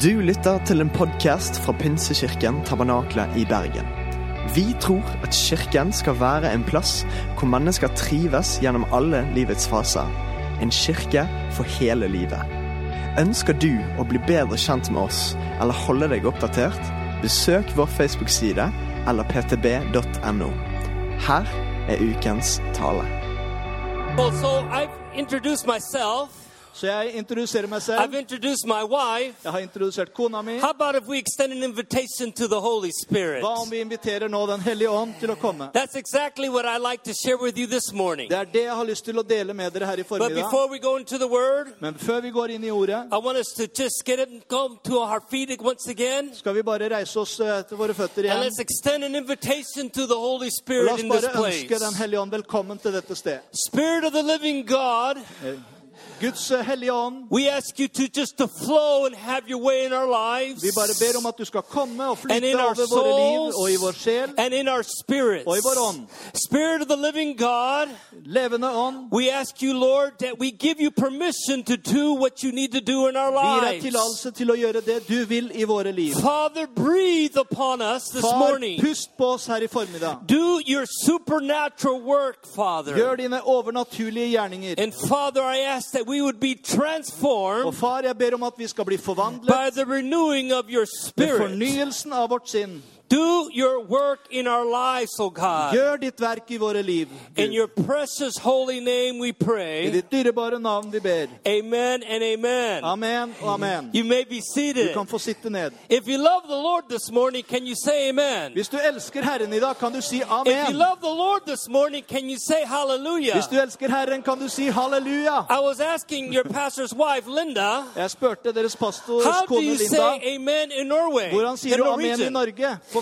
Du lytter til en podkast fra Pinsekirken Tabernakle i Bergen. Vi tror at kirken skal være en plass hvor mennesker trives gjennom alle livets faser. En kirke for hele livet. Ønsker du å bli bedre kjent med oss eller holde deg oppdatert? Besøk vår Facebook-side eller ptb.no. Her er ukens tale. Well, so I've introduced myself. Så jeg introduserer meg I've selv. introduced my wife. Jeg har introdusert kona mi. How about if we extend an invitation to the Holy Spirit? Hva om vi inviterer nå Den hellige ånd til å komme? That's exactly what I like to share with you this morning. Det er det jeg har lyst til å dele med dere her i But formiddag. before we go into the Word, Men før vi går inn i ordet, I want us to just get it and come to our feet once again. skal vi bare reise oss eh, til våre føtter And igjen. let's extend an invitation to the Holy La Spirit oss in this bare ønske Den hellige ånd velkommen til dette sted. Spirit of the living God, Guds eh, hellige ånd, we ask you to just to flow and have your way in our lives vi bare ber om at du skal komme og and in flytte our over våre liv souls og i vår sjel. and in our spirits. Og i vår ånd. Spirit of the living God, Levende ånd, we ask you, Lord, that we give you permission to do what you need to do in our vi gir lives. tillatelse til å gjøre det du vil i våre liv. Father, breathe upon us this Far, morning. pust på oss her i formiddag. Do your supernatural work, Father. Gjør dine overnaturlige gjerninger. And Father, I ask that we would be Og transformed far, jeg ber om at vi skal bli forvandlet by the renewing of your spirit. fornyelsen av vårt sinn. Do your work in our lives, O God. Gjør ditt verk i våre liv. In Gud. your precious holy name we I ditt dyrebare navn vi ber. Amen and amen. Amen og amen. You may be Du seated. kan få sitte ned. If you love the Lord this morning, can you say amen? Hvis du elsker Herren i dag, kan du si If you love the Lord this morning, can you say hallelujah? Hvis du elsker Herren, kan du si halleluja. I was asking your pastor's wife, Linda, Jeg spurte deres pastors how do you say amen in Norway? hvordan sier du amen i. Norge på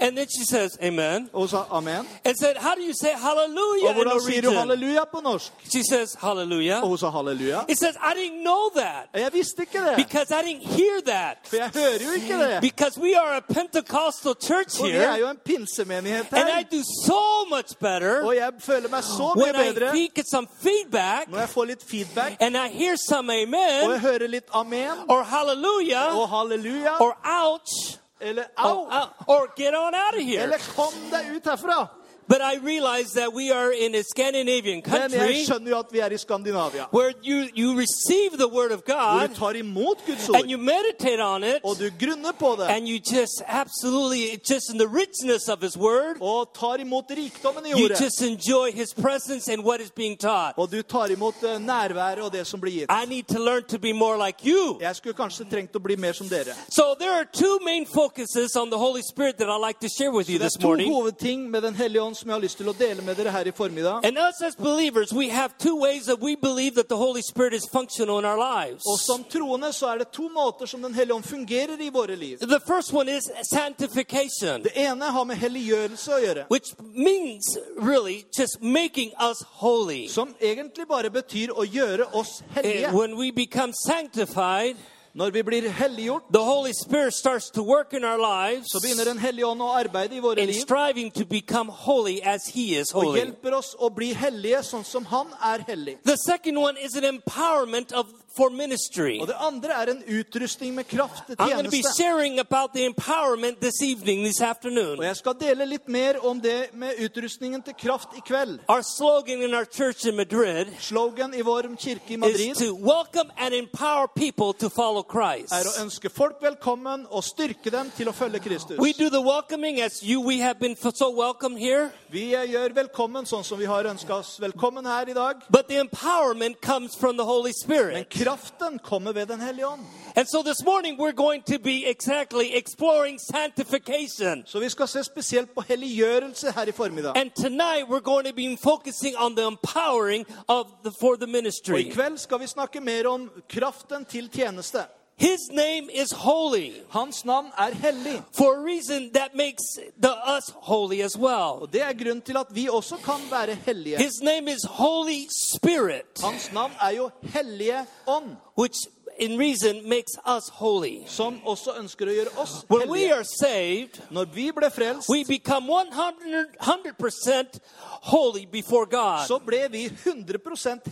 And then she says amen. Sa amen. And said, how do you say hallelujah in hvordan sier du Norwegian? halleluja på norsk? She says hallelujah. Og hun sa halleluja. It says, I didn't know that Jeg visste ikke det, because I didn't hear that. for jeg hører jo ikke det. Because we are a Pentecostal church Og vi er here, jo en pinsemenighet and I do so much better Og jeg føler meg så mye when I get some feedback når jeg får litt feedback, and I hear some og jeg amen hører litt amen or hallelujah og halleluja, or ouch eller or, au, ou- or get on out of here. eller kom deg ut herfra. But I realize that we are in a Scandinavian Men jeg country skjønner jo at vi er i Skandinavia. where you, you receive the word of Hvor God du tar imot Guds and ord, you meditate on it og du grunner på det, and you just absolutely, just in the richness of His word, og tar imot rikdommen i you ordet, just enjoy His presence and what is being taught. og du tar imot eh, nærværet og det som blir gitt. I need to learn to be more like you. Jeg skulle kanskje trengt å bli mer som dere. So there are two main focuses on the Holy Spirit that I'd like to share with you Det this to morning. hovedting med Den hellige ånd som jeg har lyst til å dele med dere her i formiddag. And us as believers, we have two ways that we believe that the Holy Spirit is functional in our lives. Og som troende så er det to måter som Den hellige ånd fungerer i våre liv. The first one is sanctification, Det ene har med helliggjørelse å gjøre, which means really just making us holy. som egentlig bare betyr å gjøre oss hellige. When we become sanctified, Når vi blir helliggjort, the Holy Spirit starts to work in our lives så begynner Den hellige ånd å arbeide i våre in liv striving to become holy as He is og holy. hjelper oss å bli hellige sånn som Han er hellig. The second one is an empowerment of for ministry. Og det andre er en utrustning med kraft til I'm going to be tjeneste. sharing about the empowerment this evening, this Og afternoon. jeg skal dele litt mer om det med utrustningen til kraft i kveld. Our slogan in our church in Madrid Slogan i vår kirke i is Madrid to welcome and empower people to follow Christ. er å ønske folk velkommen og styrke dem til å følge Kristus. We do the welcoming as you, we have been f- so welcome here. Vi gjør velkommen sånn som vi har ønska oss velkommen her i dag. But the empowerment comes from the Holy Men Spirit. Kraften kommer ved Den hellige ånd. And so this morning we're going to be exactly exploring sanctification. Så vi skal se spesielt på helliggjørelse her i formiddag. And tonight we're going to be focusing on the empowering of the, for the Og i ministry. kveld skal vi snakke mer om kraften til tjeneste. His name is holy Hans navn er hellig. for a reason that makes the, us holy as well. Og det er grunnen til at vi også kan være hellige. His name is Holy Spirit, Hans navn er jo Hellige Ånd. which in reason makes us holy. som også ønsker å gjøre oss When we are saved, Når vi ble frelst, we become 100 percent holy before God så ble vi 100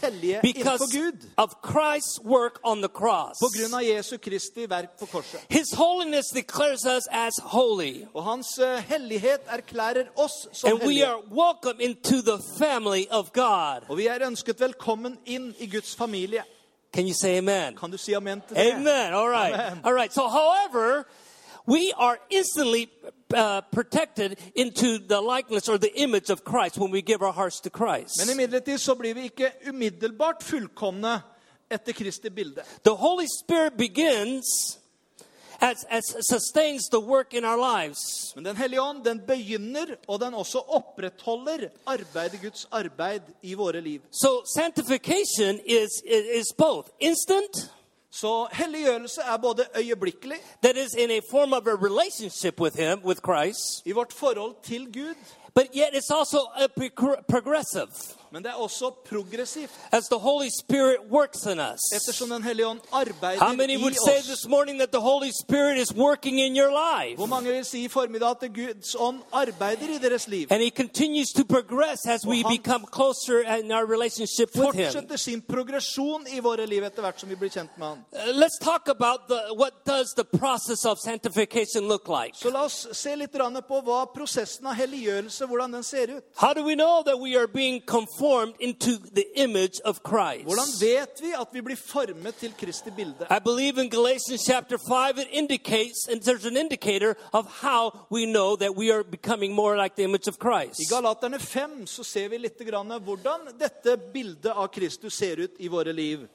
hellige because innenfor Gud. of Christ's work on the cross. På grunn av Jesu Kristi verk på korset. His holiness declares us as holy, Og hans eh, hellighet erklærer oss som and we hellige. are welcome into the family of God. Og vi er ønsket velkommen inn i Guds familie. Can you say amen? Kan du si amen til det? Amen. All right. Amen. All right. So, however, we are instantly uh, protected into the likeness or the image of Christ when we give our hearts to Christ. Men imidlertid så blir vi ikke umiddelbart fullkomne etter Kristi bilde. The Holy Spirit begins as, as sustains the work in our lives. Men Den hellige ånd den begynner, og den også opprettholder arbeidet, Guds arbeid i våre liv. So sanctification is, is, both instant, Så helliggjørelse er både øyeblikkelig that is in a form of a relationship with Him, with Christ, i vårt forhold til Gud, but yet it's also a progressive men det er også progressivt. as the Holy Spirit works in us. Eftersom Den hellige ånd How many would say this morning that the Holy Spirit is working in your life? Hvor mange vil si i formiddag at Guds ånd arbeider i deres liv? And He continues to progress as we become closer in our relationship with Him. Fortsetter sin progresjon i våre liv etter hvert som vi blir kjent med Han. Uh, let's talk about the, what does the process of sanctification look like. Så la oss se litt på hva prosessen av helliggjørelse hvordan den ser ut. How do we know that we are being conformed into the image of Christ? Hvordan vet vi at vi blir formet til Kristi bilde? I believe in Galatians chapter 5, it indicates, and there's an indicator of how we know that we are becoming more like the image of I Galaterne 5 så ser vi litt grann hvordan dette bildet av Kristus ser ut i våre liv.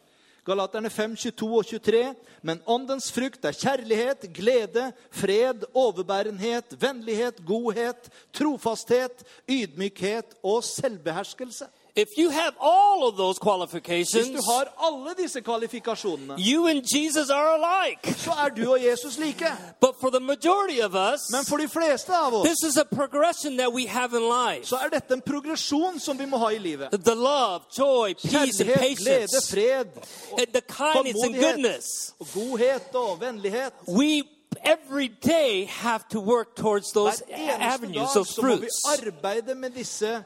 Galaterne 5, 22 og 23. Men åndens frukt er kjærlighet, glede, fred, overbærenhet, vennlighet, godhet, trofasthet, ydmykhet og selvbeherskelse. If you have all of those Hvis du har alle disse kvalifikasjonene, you and Jesus are alike. så er du og Jesus like. But for the majority of us, Men for de fleste av oss this is a progression that we have in life. så er dette en progresjon som vi må ha i livet. The love, joy, peace, and Kjærlighet, glede, patience, fred, and the kindness and tålmodighet goodness. og godhet og vennlighet. We every day have to work towards those Hver eneste avenues, dag those så må vi fruits. arbeide med disse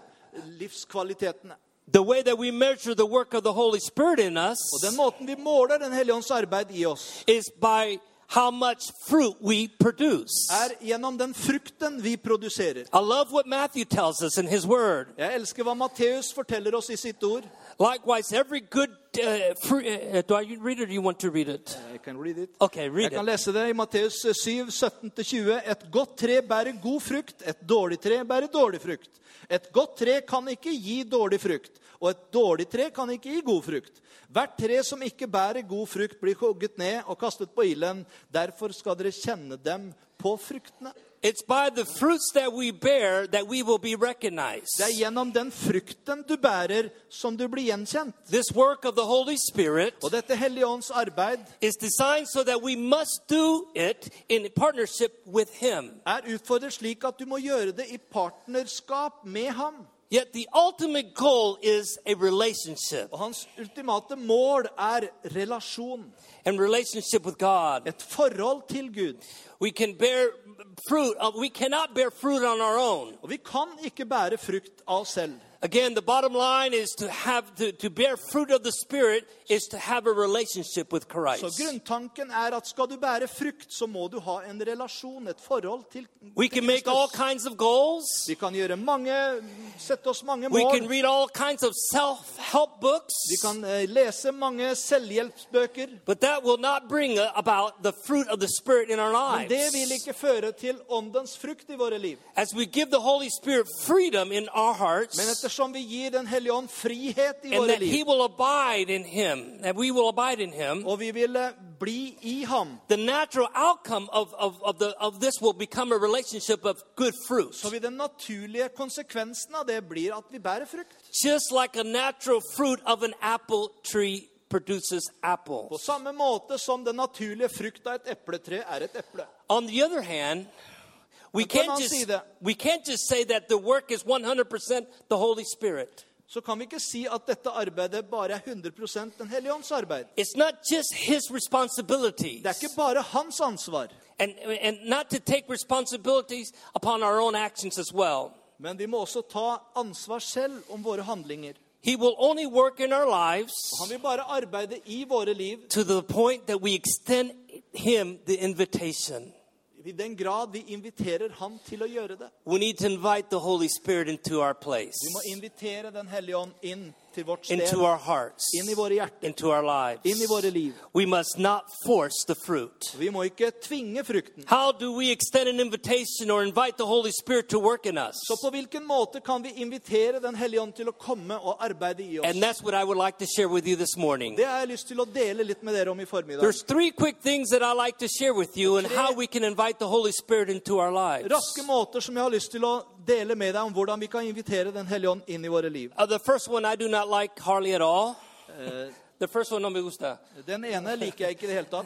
livskvalitetene. The way that we measure the work of the Holy Spirit in us Og den måten vi måler Den hellige ånds arbeid i oss, is by how much fruit we produce. er gjennom den frukten vi produserer. I love what Matthew tells us in his word. Jeg elsker hva Matteus forteller oss i sitt ord. Likewise, every good uh. Uh, do I read it or you want to read it? Jeg kan read it. Okay, read Jeg kan it. lese det i Matteus 7, 17-20. Et godt tre bærer god frukt, et dårlig tre bærer dårlig frukt. Et godt tre kan ikke gi dårlig frukt, og et dårlig tre kan ikke gi god frukt. Hvert tre som ikke bærer god frukt, blir hogget ned og kastet på ilden. Derfor skal dere kjenne dem på fruktene. It's by the fruits that we bear that we will be recognized. Det er gjennom den frukten du bærer, som du blir gjenkjent. This work of the Holy Spirit Og dette Hellige Ånds arbeid is designed so that we must do it in partnership with Him. er utfordret slik at du må gjøre det i partnerskap med ham. Yet the ultimate goal is a relationship Og hans ultimate mål er relasjon. and relationship with God. Et forhold til Gud. We can bear fruit. uh, We cannot bear fruit on our own. Og vi kan ikke bære frukt av oss selv. Again, the bottom line is to have to, to bear fruit of the Spirit is to have a relationship with Så Christ. grunntanken er at skal du bære frukt, så må du ha en relasjon, et forhold til, We can make all kinds of goals. Vi kan gjøre mange, sette oss mange We can read all kinds of self-help books. Vi kan eh, lese mange selvhjelpsbøker. But that will not bring about the fruit of the Spirit in our Men det vil lives. ikke føre til åndens frukt i våre liv. As we give the Holy Spirit freedom in our hearts, Men ettersom vi gir Den hellige ånd frihet i and våre that He liv, will abide in Him, that we will abide in Him, og vi vil eh, bli i ham, the natural outcome of, of, of, the, of this will become a relationship of good fruit. så vil den naturlige konsekvensen av det blir at vi bærer frukt. Just like a natural fruit of an apple tree produces På apples. samme måte som den naturlige frukt av et epletre er et eple. On the other hand, we can't just, we can't just say that the work is 100% the Holy Spirit. så kan vi ikke si at dette arbeidet bare er 100 Den hellige ånds arbeid. It's not just his responsibilities. Det er ikke bare hans ansvar. And, and not to take responsibilities upon our own actions as well. Men vi må også ta ansvar selv om våre handlinger. He will only work in our lives Han vil bare arbeide i våre liv to the point that we extend him the invitation. I den grad vi inviterer ham til å gjøre det. We need to invite the Holy Spirit into our place, Vi må invitere Den hellige ånd inn til vårt sted, into our hearts, inn i våre hjerter, into our lives. inn i våre liv. We must not force the fruit. Vi må ikke tvinge frukten. How do we extend an invitation or invite the Holy Spirit to work in us? Så på hvilken måte kan vi invitere Den hellige ånd til å komme og arbeide i And that's what I would like to share with you this morning. Det har jeg lyst til å dele litt med dere om i formiddag. There's three quick things that I like to share with you and how we can invite the Holy Spirit into our lives. Raske måter som jeg har lyst til å dele med deg om hvordan vi kan invitere Den hellige ånd inn i våre liv. Uh, the first one I do not like hardly at all. the first one no me gusta. Den ene liker jeg ikke i det hele tatt.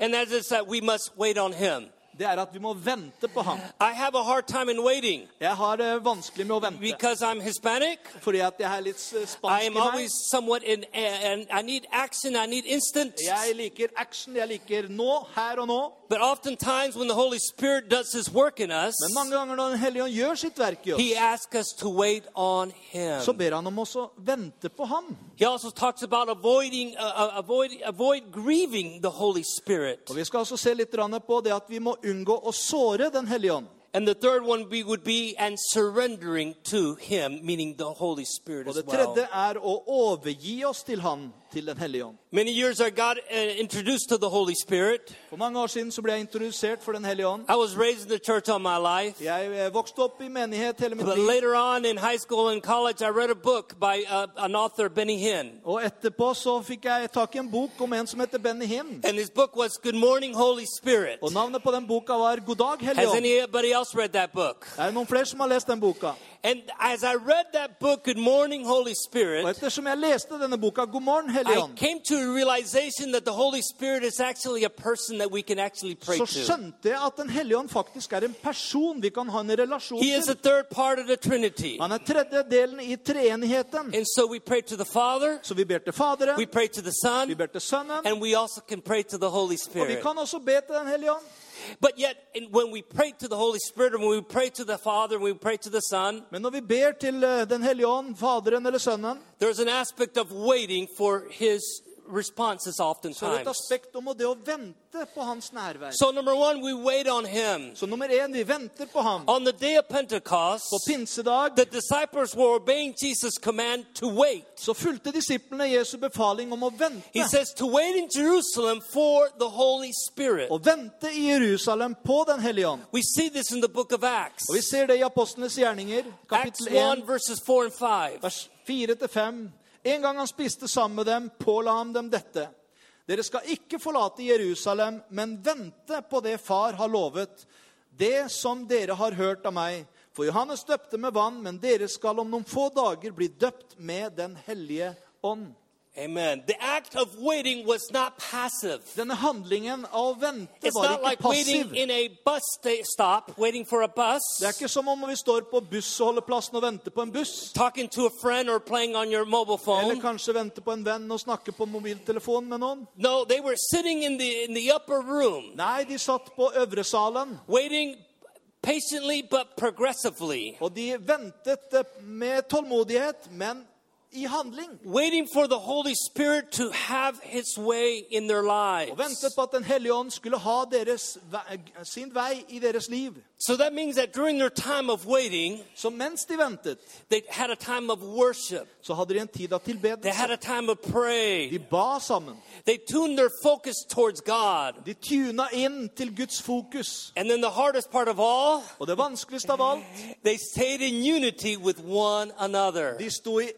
And that is that we must wait on him. Det er at vi må vente på ham. I have a hard time in waiting Jeg har det vanskelig med å vente because I'm Hispanic. fordi at jeg er litt eh, I spansk i meg. always somewhat in, and I need action, I need instant. Jeg liker action, jeg liker nå, her og nå. But oftentimes when the Holy Spirit does his work in us, Men mange ganger når Den hellige ånd gjør sitt verk i he asks us to wait on him. så ber han om oss å vente på ham. He also talks about avoiding, uh, uh, avoid, avoid grieving the Holy Spirit. Og Vi skal også se litt på det at vi må unngå å såre Den hellige ånd. And the third one we would be and surrendering to him, meaning the Holy Spirit Og as det well. tredje er å overgi oss til han, til Den hellige ånd. Many years I got uh, introduced to the Holy Spirit. For mange år siden så ble jeg introdusert for Den hellige ånd. I was raised in the church all my life. Jeg eh, vokste opp i menighet hele mitt But liv. later on in high school and college, I read a book by uh, an author, Benny Hinn. Og etterpå så fikk jeg tak i en bok om en som heter Benny Hinn. And his book was Good Morning, Holy Spirit. Og navnet på den boka var God dag, Hellige ånd. anybody else read that book? Er det noen flere som har lest den boka? And as I read that book, Good Morning, Holy Og Spirit, ettersom jeg leste denne boka, God morgen, I ånd, came to a realization that the Holy Spirit is actually a person that we can actually pray så to. skjønte jeg at Den hellige ånd faktisk er en person vi kan ha en relasjon He is a til. third part of the Trinity. Han er tredje delen i treenigheten. And so we pray to the Father, Så vi ber til Faderen, we pray to the vi ber til Sønnen, and we also can pray to the Holy og vi Spirit. kan også be til Den hellige ånd. But yet, in- when we pray to the Holy Spirit, and when we pray to the Father, and we pray to the Son, Men når vi ber til eh, Den hellige ånd, Faderen eller Sønnen, there's an aspect of waiting for His responses så er et oftentimes. aspekt om det å vente på hans nærvær. So, number one, we wait on Him. Så nummer en, vi venter på ham. On the day of Pentecost, På pinsedag the disciples were obeying Jesus' command to wait. så fulgte disiplene Jesu befaling om å He vente. says to wait in Jerusalem for the Holy Spirit. Å vente i Jerusalem på Den hellige ånd. We see this in the book of Acts. Og Vi ser det i Apostlenes gjerninger, kapittel 1, 1, verses 4 and 5. vers 4-5. En gang han spiste sammen med dem, påla han dem dette. Dere skal ikke forlate Jerusalem, men vente på det far har lovet, det som dere har hørt av meg. For Johannes døpte med vann, men dere skal om noen få dager bli døpt med Den hellige ånd. Amen. The act of waiting was not passive. Denne handlingen av å vente It's var ikke like waiting passiv. in a bus stop, waiting for a bus, Det er ikke som om vi står på bussholdeplassen og venter på en buss. talking to a friend or playing on your mobile Eller phone. kanskje vente på en venn og snakke på mobiltelefonen med noen. No, they were sitting in the in the upper room, Nei, de satt på øvresalen, waiting patiently but progressively, og de ventet eh, med tålmodighet, men i handling. waiting for the Holy Spirit to have His way in their Og lives. ventet på at Den hellige ånd skulle ha deres, sin vei i deres liv. So that means that during their time of waiting, so mens de ventet, they had a time of worship. så hadde de en tid av They had a time of prayer. De ba sammen. They tuned their focus towards God. De tuna inn til Guds fokus. And then the hardest part of all, Og det vanskeligste av alt, they stayed in unity with one another. de sto i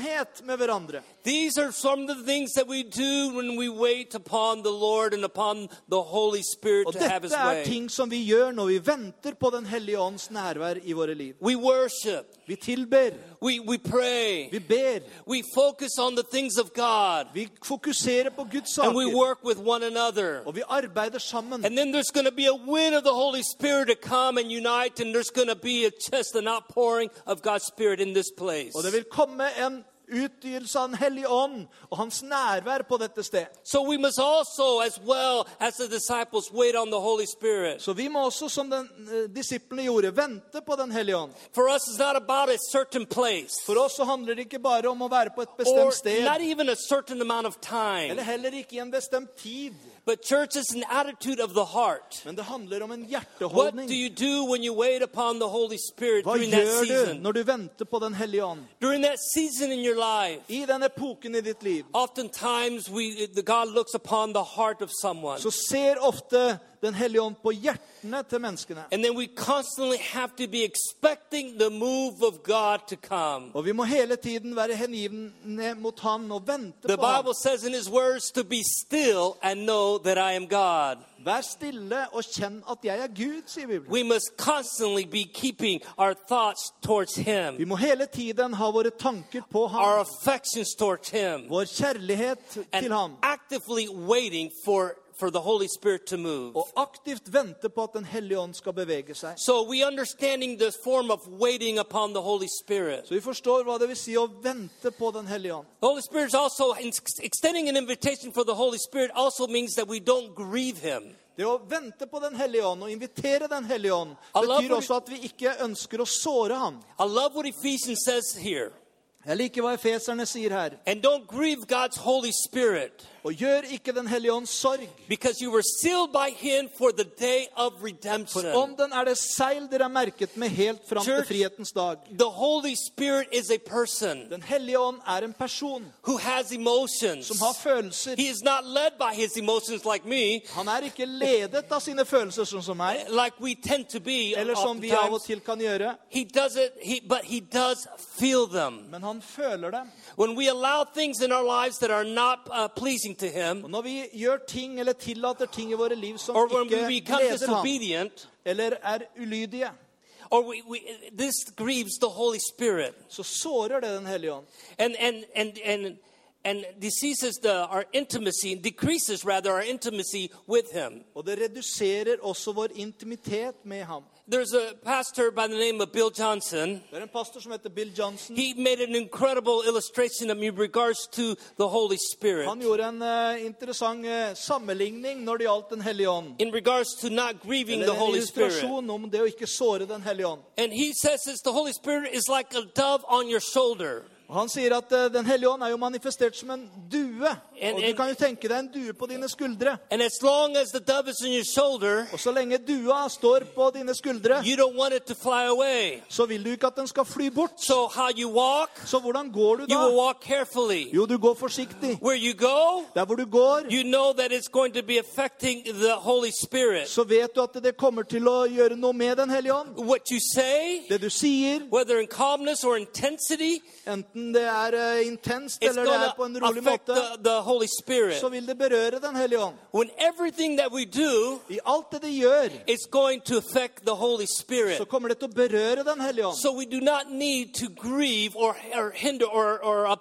enhet med hverandre. These are some of the things that we do when we wait upon the Lord and upon the Holy Spirit Og to have His dette er way. ting som vi gjør når vi venter på Den hellige ånds nærvær i våre liv. We worship, Vi tilber, we, we pray, vi ber, we focus on the things of God, vi fokuserer på Guds and we work with one another. Og vi arbeider sammen. And then there's going to be a wind of the Holy Spirit to come and unite, and there's going to be a, just an outpouring of God's Spirit in this place. Og det vil komme en utgytelse av Den hellige ånd og hans nærvær på dette sted. So we must also, as well as the disciples, wait on the Holy Spirit. Så vi må også, som den, eh, disiplene gjorde, vente på Den hellige ånd. For us, it's not about a certain place For oss så handler det ikke bare om å være på et bestemt sted, not even a certain amount of eller time, heller ikke i en bestemt tid. but church is an attitude of the heart. Men det handler om en What do you do when you wait upon the Holy Spirit Hva during that gjør du season? når du venter på Den hellige ånd? During that season in your life, I den epoken i ditt liv oftentimes we, the God looks upon the heart of someone. så ser ofte Den hellige ånd på hjertene til menneskene. And then we constantly have to be expecting the move of God to come. Og vi må hele tiden være hengivne mot Han og vente The på ham. Bible says in His words to be still and know that I am God. Vær stille og kjenn at jeg er Gud, sier Bibelen. We must constantly be keeping our thoughts towards Vi må hele tiden ha våre tanker på our ham, affections towards Him, vår kjærlighet and til ham, actively waiting for, for the Holy Spirit to move. og aktivt vente på at Den hellige ånd skal bevege seg. So we understanding this form of waiting upon the Holy Spirit. Så vi forstår hva det vil si å vente på Den hellige ånd. The Holy Spirit is also extending an invitation for the Holy Spirit also means that we don't grieve Him. Det å vente på Den hellige ånd og invitere Den hellige ånd betyr også at vi ikke ønsker å såre ham. I love what Ephesians says here. Jeg liker hva efeserne sier her. And don't grieve God's Holy Spirit Og gjør ikke Den hellige ånds sorg. because you were sealed by Him for the day of For redemption. ånden er det seil dere er merket med helt fram til frihetens dag. The Holy Spirit is a person Den hellige ånd er en person who has emotions. som har følelser. He is not led by his emotions like me, Han er ikke ledet av sine følelser, sånn som meg, like we tend to be. eller som vi av og til kan gjøre. He does it, he, but he does feel them. Men han føler dem. When we allow things in our lives that are not uh, pleasing to Him, Og når vi gjør ting eller tillater ting i våre liv som or when we ikke become gleder ham, disobedient, eller er ulydige, or we, we, this grieves the Holy Spirit. så sårer det Den hellige ånd. and and and and and diseases the our intimacy decreases rather our intimacy with him Og det reduserer også vår intimitet med ham. There's a pastor by the name of bill johnson Det er en pastor som heter Bill Johnson. he made an incredible illustration of in regards to the holy spirit Han gjorde en interessant eh, sammenligning når det gjaldt Den hellige ånd. in regards to not grieving the holy spirit om det å ikke såre Den hellige ånd. and he says this the holy spirit is like a dove on your shoulder Og Han sier at uh, Den hellige ånd er jo manifestert som en due. And, Og du kan jo tenke deg en due på dine skuldre. as as shoulder Og så lenge dua står på dine skuldre, så vil du ikke at den skal fly bort. so how you walk Så hvordan går du da? walk carefully Jo, du går forsiktig. where you go Der hvor du går, you know that it's going to be affecting the Holy Spirit. så vet du at det kommer til å gjøre noe med Den hellige ånd. Say, Det du sier, whether enten det er eh, intenst eller det er på en rolig måte, the, the så vil det berøre Den hellige ånd. Do I alt det de gjør, så kommer det til å berøre Den hellige ånd. So or, or or,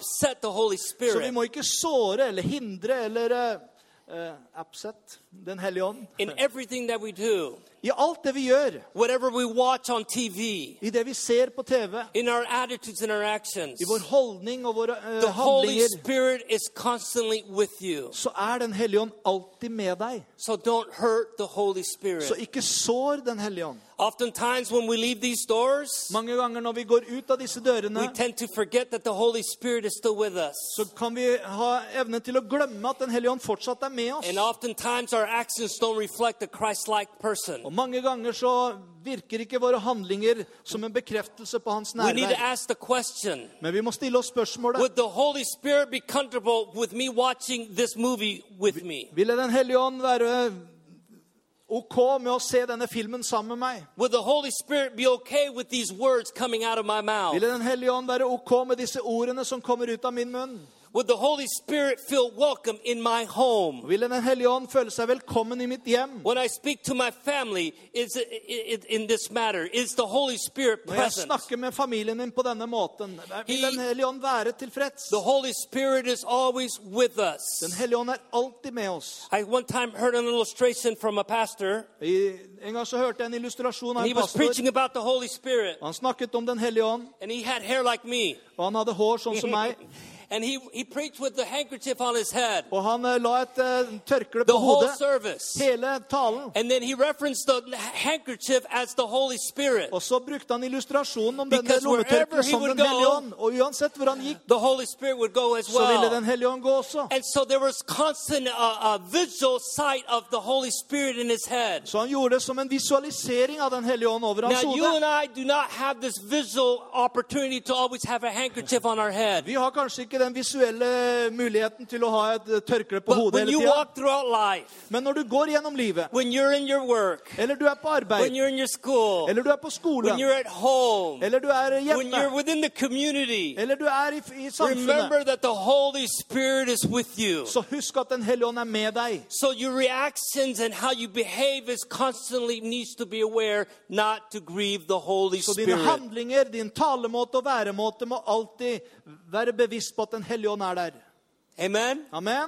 Så vi må ikke såre eller hindre eller eh, upset Den hellige ånd. in everything that we do. I alt det vi gjør, Whatever we watch on TV, i det vi ser på TV, in our attitudes and our actions, i vår holdning og våre uh, the Holy Spirit is constantly with you. så er Den hellige ånd alltid med deg. So don't hurt the Holy Spirit. Så ikke sår Den hellige ånd. Oftentimes, when we leave these doors, Mange ganger når vi går ut av disse dørene, we tend to forget that the Holy Spirit is still with us. så kan vi ha evne til å glemme at Den hellige ånd fortsatt er med oss. And oftentimes, our actions don't reflect a Christ like person. Og mange ganger så virker ikke våre handlinger som en bekreftelse på hans nærvær. Men vi må stille oss spørsmålet? Ville Den hellige ånd være ok med å se denne filmen sammen med meg? Okay? Ville Den hellige ånd være ok med disse ordene som kommer ut av min munn? Would the Holy Spirit feel welcome in my home? Ville Den hellige ånd føle seg velkommen i mitt hjem? When I speak to my family, is it, in this matter, is the Holy Spirit Når jeg present? snakker med familien min på denne måten, vil Den hellige ånd være tilfreds? The Holy Spirit is always with us. Den hellige ånd er alltid med oss. I one time heard an illustration from a pastor, I, en gang så hørte jeg en illustrasjon av and he en was pastor. preaching about the Holy Spirit, Han snakket om Den hellige ånd, and he had hair like me. og han hadde hår sånn som meg. And he, he preached with the handkerchief on his head Og han eh, la et eh, tørkle the på whole hodet service. hele talen. And then he referenced the handkerchief as the Holy Spirit. Og så brukte han illustrasjonen om denne lommetørkleet som Den hellige ånd. Og uansett hvor han gikk, The Holy Spirit would go as så ville Den well. hellige ånd gå også. And so there was constant uh, uh, visual sight of the Holy Spirit in his head. Så han gjorde det som en visualisering av Den hellige ånd over hans Now, you and I do not have this visual opportunity to always have a handkerchief on our head. Vi har kanskje ikke den visuelle muligheten til å ha et eh, tørkle på But hodet hele tida. Men når du går gjennom livet, work, eller du er på arbeid, school, eller du er på skolen, home, eller du er hjemme, eller du er i, i samfunnet, Spirit så husk at Den hellige ånd er med deg. So your reactions and how you behave is constantly needs to be aware not to grieve the Holy Så dine Spirit. handlinger, din talemåte og væremåte må alltid være bevisst på at Den hellige ånd er der. Amen. Amen?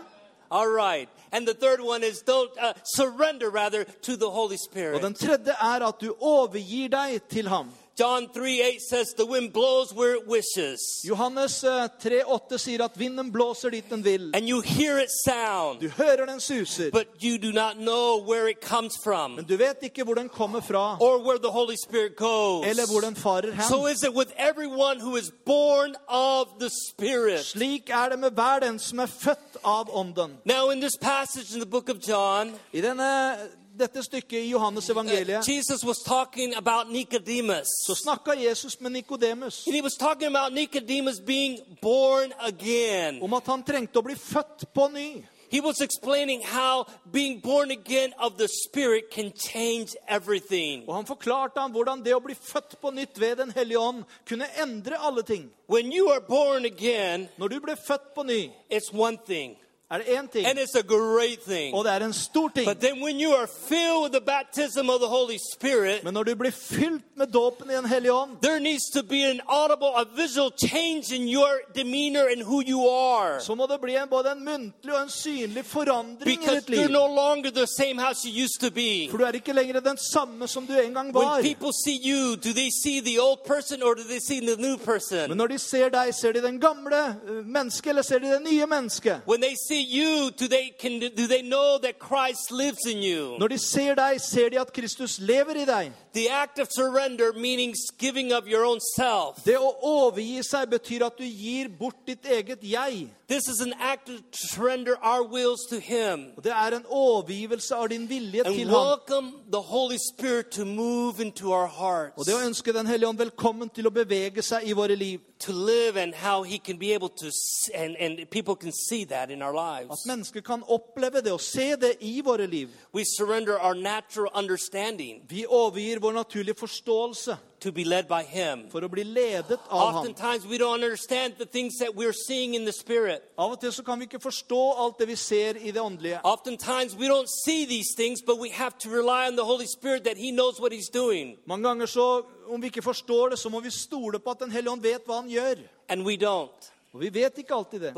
All right. And the third one is don't uh, surrender rather to the Holy Og Spirit. den tredje er at du overgir deg til ham. John 3 8 says the wind blows where it wishes. Johannes eh, 3,8 sier at vinden blåser dit den vil. And you hear it sound, Du hører den suser, but you do not know where it comes from men du vet ikke hvor den kommer fra, or where the Holy Spirit goes. eller hvor den farer So is it with everyone who is born of the Spirit. Slik er det med hver den som er født av Ånden. Now, in this passage in the book of John, I denne, dette stykket i Johannes uh, evangeliet Jesus was talking about Nicodemus. så snakka Jesus med Nikodemus om at han trengte å bli født på ny. He was explaining how being born again of the Spirit can change everything. Han det bli på nytt ved Den ting. When you are born again, du på ny, it's one thing, er det én ting, and it's a great thing. og det er en stor ting. But then when you are filled with the baptism of the Holy Spirit, Men når du blir fylt med dåpen i Den hellige ånd, there needs to be an audible, a visual change in your demeanor and who you are. så må det bli en, både en muntlig og en synlig forandring i Because ditt you're no longer the same house you used to be. For du er ikke lenger den samme som du en gang When people see you, do they see the old person or do they see the new Men person? når de ser deg, ser de den gamle eh, mennesket, eller ser de det nye mennesket? When they see you, do they can do they know that Christ lives in you? Når de ser deg, ser de at Kristus lever i deg. The act of surrender means giving of your own self. Det å overgi seg betyr at du gir bort ditt eget jeg. This is an act to surrender our wills to Him Og Det er en overgivelse av din vilje and til ham. welcome the Holy Spirit to move into our hearts, Og det å ønske Den hellige ånd velkommen til å bevege seg i våre liv. to live, and how He can be able to, and and people can see that in our At lives. mennesker kan oppleve det og se det i våre liv. We surrender our natural understanding Vi overgir vår naturlige forståelse to be led by Him. for å bli ledet av. Oftentimes, we don't understand the things that we're seeing in the Spirit. Av og til så kan vi ikke forstå alt det vi ser i det åndelige. Oftentimes, we don't see these things, but we have to rely on the Holy Spirit that He knows what He's doing, Mange ganger så, om vi ikke forstår det, så må vi stole på at Den hellige ånd vet hva han gjør. and we don't. Og vi vet ikke alltid det.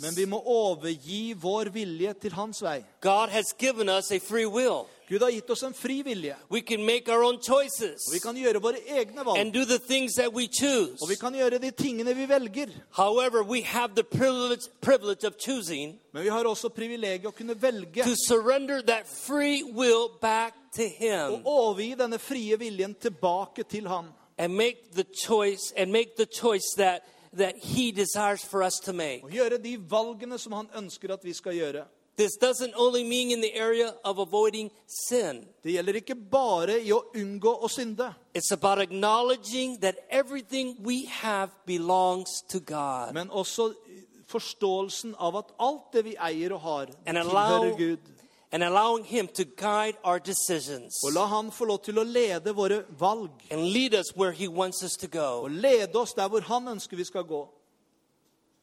Men vi må overgi vår vilje til hans vei. God has given us a free will. Gud har gitt oss en fri vilje. We can make our own choices Og vi kan gjøre våre egne valg. and do the things that we choose. Og vi kan gjøre de tingene vi velger. However, we have the privilege, privilege of choosing Men vi har også privilegiet å kunne velge to surrender that free will back to å Him overgi denne frie viljen tilbake til han. and make the choice and make the choice that that He desires for us to make. Og gjøre de valgene som han ønsker at vi skal gjøre. This doesn't only mean in the area of avoiding sin. Det gjelder ikke bare i å unngå å synde, It's about acknowledging that everything we have belongs to God. men også forståelsen av at alt det vi eier og har, tilhører Gud. and allowing Him to guide our decisions Og la han få lov til å lede våre valg. and lead us where He wants us to Og lede oss der hvor han ønsker vi skal gå.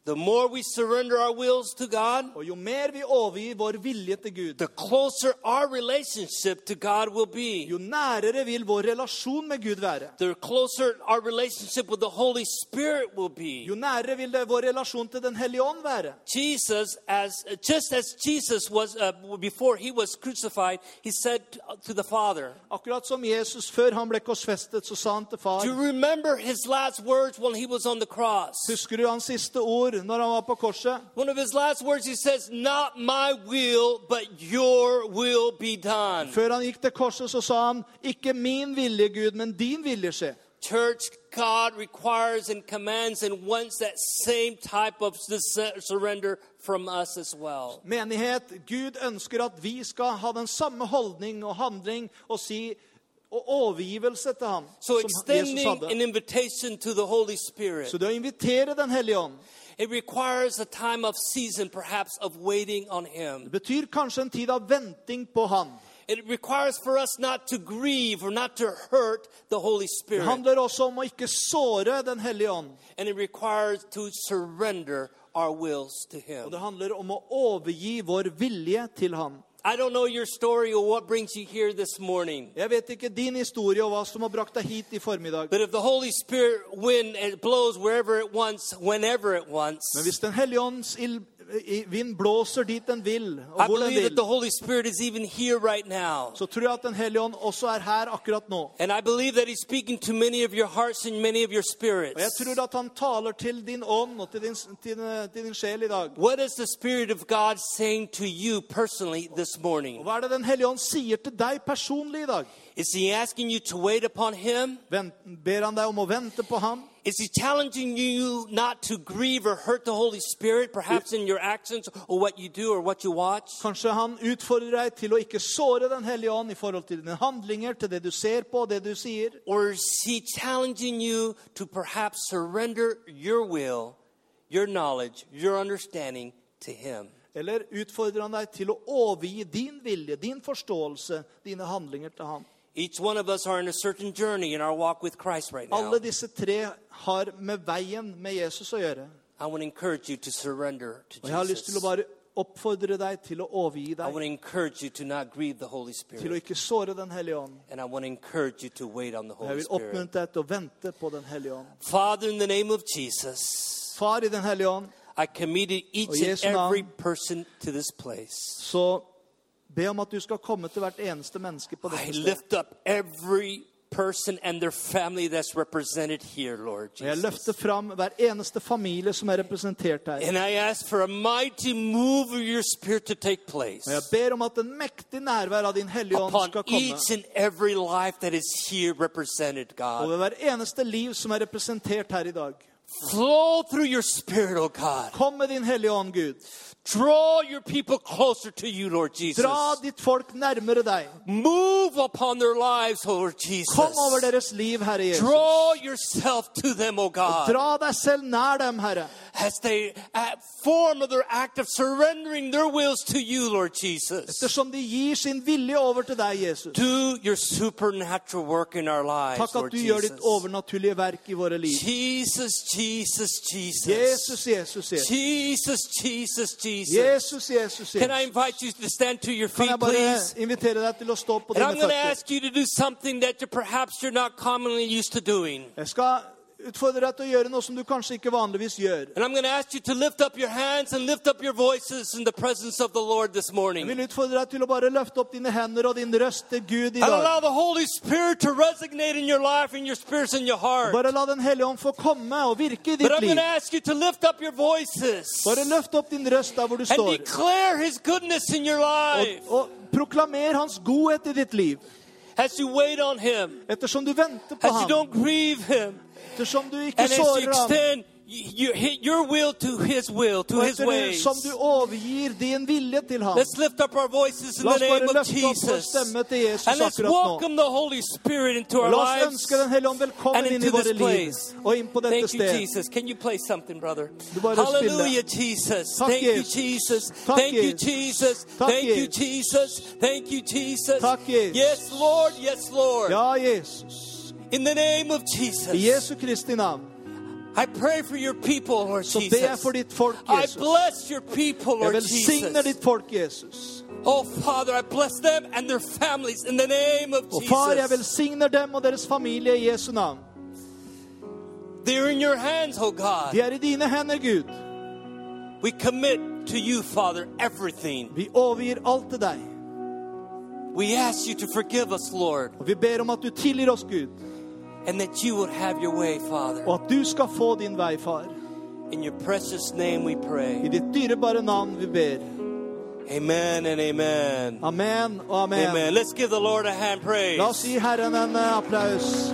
The more we surrender our wills to God, Og jo mer vi overgir vår vilje til Gud, the closer our relationship to God will be. jo nærere vil vår relasjon med Gud være. The closer our relationship with the Holy Spirit will be. Jo nærere vil det vår relasjon til Den hellige ånd være. Jesus, as just as Jesus was uh, before he was crucified, he said to the Father, Akkurat som Jesus før han ble korsfestet, så sa han til far "Do you remember his last words when he was on the cross?" Husker du hans siste ord når han var på korset? One of his last words, he says, "Not my will, but your will be done." Før han gikk til korset, så sa han, 'Ikke min vilje, Gud, men din vilje skje'. Church, God requires and commands and wants that same type of surrender from us as well. Menighet, Gud ønsker at vi skal ha den samme holdning og handling og si og overgivelse til ham So som Jesus hadde. Så det å invitere Den hellige ånd It requires a time of season, perhaps, of waiting on Him. det betyr kanskje en tid av venting på Han. It requires for us not to grieve or not to hurt the Holy Det handler også om å ikke såre Den hellige ånd. And it requires to surrender our wills to Og det handler om å overgi vår vilje til Han. I don't know your story or what brings you here this morning. Jeg vet ikke din historie og hva som har brakt deg hit i formiddag. But if the Holy Spirit wind it blows wherever it wants, whenever it wants, Men hvis Den hellige ånds ild- i- vind blåser dit den vil, og I hvor den believe that vil, the Holy Spirit is even here right now. så tror jeg at Den hellige ånd også er her akkurat nå. And I believe that He's speaking to many of your hearts and many of your Og jeg spirits. tror at han taler til din ånd og til din, til, til din sjel i dag. What is the Spirit of God saying to you personally this Og morning? hva er det Den hellige ånd sier til deg personlig i dag? Is He asking you to wait upon Him? Vent, ber han deg om å vente på ham? Is He challenging you not to grieve or hurt the Holy Spirit, perhaps in your actions or what you do or what you watch? Kanskje han utfordrer deg til å ikke såre Den hellige ånd i forhold til dine handlinger, til det du ser på, det du sier? Or is He challenging you to perhaps surrender your will, your knowledge, your understanding to Him? Eller utfordrer han deg til å overgi din vilje, din forståelse, dine handlinger til ham? Each one of us are in a certain journey in our walk with Christ right now. Alle disse tre har med veien med Jesus å gjøre. I want to encourage you to surrender to Og jeg har lyst til å Jesus. bare oppfordre deg til å overgi I want to encourage you to not grieve the Holy til å Spirit. ikke såre Den hellige ånd. And I want to encourage you to wait on the Og jeg Holy vil Spirit. oppmuntre deg til å vente på Den hellige ånd. Father, in the name of Jesus, Far i Den hellige ånd, I committed each Og and Jesu navn. every person to this place. så be om at du skal komme til hvert eneste menneske på I dette stedet. lift up every person and their family that's represented here, Lord Og jeg Jesus. løfter fram hver eneste familie som er representert her. And I ask for a mighty move of your spirit to take place Og jeg ber om at en mektig nærvær av Din hellige ånd upon skal komme each and every life that is here represented, God. over hver eneste liv som er representert her i dag. Flow through your spirit, oh God. Kom med Din hellige ånd, Gud. Draw your people closer to you, Lord Jesus. Dra ditt folk nærmere deg. Move upon their lives, Lord Jesus. Kom over deres liv, Herre Jesus. Draw yourself to them, oh God. Dra deg selv nær dem, Herre. As they uh, form their act of surrendering their wills to you, Lord Jesus. De gir sin vilje over til deg, Jesus. Do your supernatural work in our lives, Takk Lord at du gjør Jesus. ditt overnaturlige verk i våre liv. Jesus, Jesus, Jesus. Jesus, Jesus, Jesus. Jesus, Jesus, Jesus. Jesus, Jesus, Can I invite you to stand to your feet, please? invitere deg til å stå på And I'm dine going to føtter? ask you to do something that you, perhaps you're not commonly used to doing. Jeg skal utfordre deg til å gjøre noe som du kanskje ikke vanligvis gjør. And I'm going to ask you to lift up your hands and lift up your voices in the presence of the Lord this Jeg vil utfordre deg til å bare løfte opp dine hender og din røst til Gud i dag. the Holy Spirit to resonate in your life and your spirits and your heart. Bare la Den hellige ånd få komme og virke i ditt liv. to ask you to lift up your voices Bare løft opp din røst der hvor du and står, declare His goodness in your life og, og proklamer Hans godhet i ditt liv. As you wait on Him, Ettersom du venter på as you ham, don't grieve Him, ettersom du ikke and as you sårer ham, extend y- your, will to His will, to His ways. ettersom du overgir din vilje til ham. Let's lift up our voices in the name of løfte opp vår Jesus. Jesus And let's welcome the Holy Spirit into our lives ønske Den hellige ånd and i into this place. og inn på dette Thank you. Jesus. Can you play something, brother? Hallelujah. Jesus. Thank you, Jesus. Thank you, Jesus. Thank you, Jesus. Thank you, Jesus. Yes, Lord. Yes, Lord. Ja, Jesus. In the name of I Jesus. Jesu Kristi navn. I pray for your people, Lord Så ber jeg Jesus. for ditt folk, I bless your people, Jeg Lord velsigner Jesus. ditt folk, Jesus. Oh, Father, I bless them and their families in the name of Og far, jeg Jesus. velsigner dem og deres familie i Jesu navn. They're in your hands, oh God. De er i dine hender, Gud. We commit to you, Father, everything. Vi overgir alt til deg. We ask you to forgive us, Lord, Og vi ber om at du tilgir oss, Gud. And that you would have your way, Father. Og at du skal få din vei, far. In your precious name we I ditt dyrebare navn vi ber. Amen and amen. Amen og amen. Amen. Let's give the Lord a hand praise. La oss gi Herren en eh, applaus.